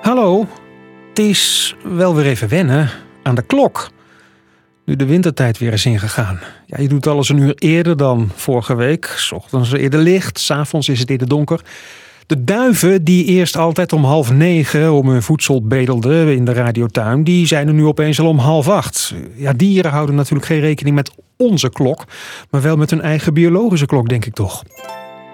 Hallo, het is wel weer even wennen aan de klok. Nu de wintertijd weer is ingegaan. Ja, je doet alles een uur eerder dan vorige week. S ochtends eerder licht, s'avonds is het eerder donker. De duiven die eerst altijd om half negen om hun voedsel bedelden in de radiotuin, die zijn er nu opeens al om half acht. Ja, dieren houden natuurlijk geen rekening met onze klok, maar wel met hun eigen biologische klok, denk ik toch.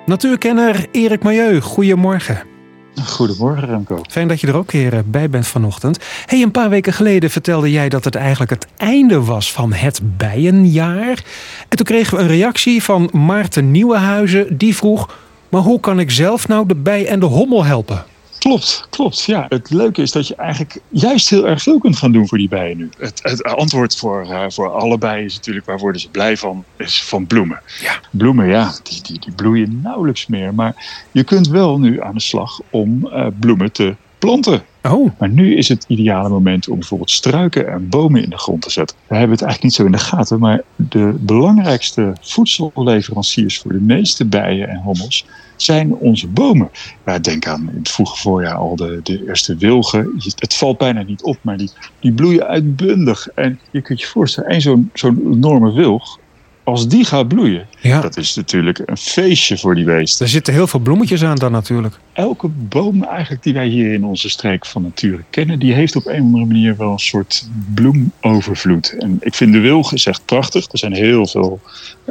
Natuurkenner Erik Milieu, goedemorgen. Goedemorgen Remco. Fijn dat je er ook weer eh, bij bent vanochtend. Hey, een paar weken geleden vertelde jij dat het eigenlijk het einde was van het bijenjaar. En toen kregen we een reactie van Maarten Nieuwenhuizen. Die vroeg, maar hoe kan ik zelf nou de bij en de hommel helpen? Klopt, klopt. Ja, het leuke is dat je eigenlijk juist heel erg veel kunt gaan doen voor die bijen nu. Het, het antwoord voor, uh, voor alle bijen is natuurlijk waar worden ze blij van, is van bloemen. Ja. Bloemen, ja, die, die, die bloeien nauwelijks meer. Maar je kunt wel nu aan de slag om uh, bloemen te planten. Oh. Maar nu is het ideale moment om bijvoorbeeld struiken en bomen in de grond te zetten. We hebben het eigenlijk niet zo in de gaten, maar de belangrijkste voedselleveranciers voor de meeste bijen en hommels zijn onze bomen. Ja, denk aan in het vroege voorjaar al de, de eerste wilgen. Het valt bijna niet op, maar die, die bloeien uitbundig. En je kunt je voorstellen, één zo'n zo'n enorme wilg, als die gaat bloeien, Ja. dat is natuurlijk een feestje voor die beesten. Er zitten heel veel bloemetjes aan dan natuurlijk. Elke boom eigenlijk die wij hier in onze streek van nature kennen, die heeft op een of andere manier wel een soort bloemovervloed. En ik vind de wilg is echt prachtig. Er zijn heel veel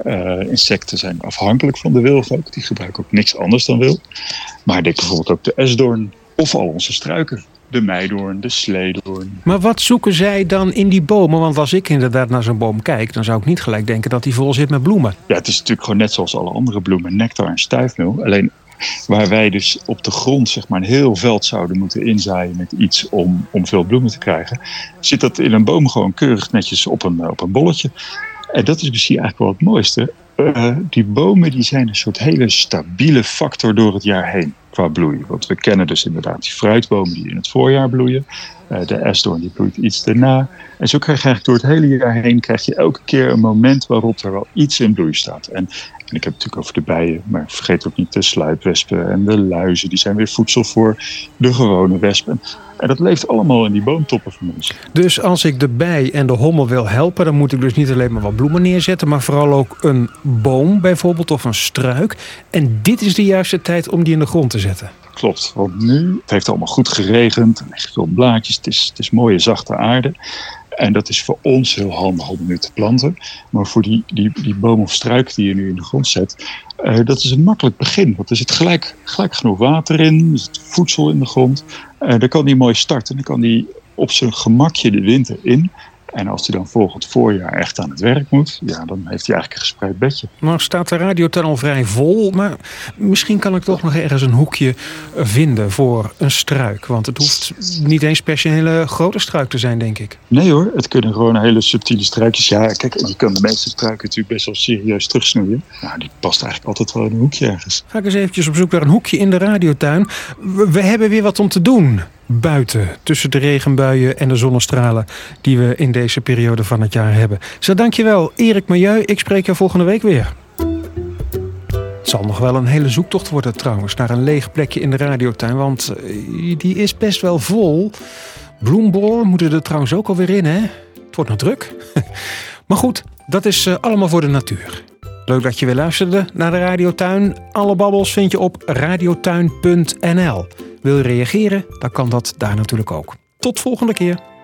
uh, insecten zijn afhankelijk van de wilg ook. Die gebruiken ook niks anders dan wilg. Maar denk bijvoorbeeld ook de esdoorn of al onze struiken. De meidoorn, de sleedoorn. Maar wat zoeken zij dan in die bomen? Want als ik inderdaad naar zo'n boom kijk, dan zou ik niet gelijk denken dat die vol zit met bloemen. Ja, het is natuurlijk gewoon net zoals alle andere bloemen, nectar en stuifmeel. Alleen waar wij dus op de grond zeg maar, een heel veld zouden moeten inzaaien met iets om, om veel bloemen te krijgen, zit dat in een boom gewoon keurig netjes op een, op een bolletje. En dat is misschien eigenlijk wel het mooiste. Uh, die bomen die zijn een soort hele stabiele factor door het jaar heen qua bloei. Want we kennen dus inderdaad die fruitbomen die in het voorjaar bloeien. Uh, de esdoorn die bloeit iets daarna. En zo krijg je eigenlijk door het hele jaar heen krijg je elke keer een moment waarop er wel iets in bloei staat. En, en ik heb het natuurlijk over de bijen, maar vergeet ook niet de sluipwespen en de luizen. Die zijn weer voedsel voor de gewone wespen. En dat leeft allemaal in die boomtoppen van ons. Dus als ik de bij en de hommel wil helpen, dan moet ik dus niet alleen maar wat bloemen neerzetten, maar vooral ook een boom bijvoorbeeld of een struik. En dit is de juiste tijd om die in de grond te zetten. Klopt, want nu het heeft allemaal goed geregend, er liggen veel blaadjes, het is, het is mooie zachte aarde. En dat is voor ons heel handig om nu te planten. Maar voor die, die, die boom of struik die je nu in de grond zet, uh, dat is een makkelijk begin. Want er zit gelijk, gelijk genoeg water in, er zit voedsel in de grond. Uh, dan kan die mooi starten, dan kan die op zijn gemakje de winter in. En als hij dan volgend voorjaar echt aan het werk moet, ja, dan heeft hij eigenlijk een gespreid bedje. Nou staat de radiotunnel vrij vol, maar misschien kan ik toch nog ergens een hoekje vinden voor een struik. Want het hoeft niet eens per se een hele grote struik te zijn, denk ik. Nee hoor, het kunnen gewoon hele subtiele struikjes. Ja, kijk, je kan de meeste struiken natuurlijk best wel serieus terugsnoeien. Nou, die past eigenlijk altijd wel in een hoekje ergens. Ga ik eens eventjes op zoek naar een hoekje in de radiotuin. We, we hebben weer wat om te doen buiten, tussen de regenbuien en de zonnestralen die we in deze periode van het jaar hebben. Zo, dankjewel, Erik Milieu. Ik spreek je volgende week weer. Het zal nog wel een hele zoektocht worden trouwens naar een leeg plekje in de radiotuin, want die is best wel vol. Bloemboor moeten er trouwens ook alweer in, hè? Het wordt nog druk. Maar goed, dat is allemaal voor de natuur. Leuk dat je weer luisterde naar de Radiotuin. Alle babbels vind je op radiotuin.nl. Wil je reageren? Dan kan dat daar natuurlijk ook. Tot volgende keer.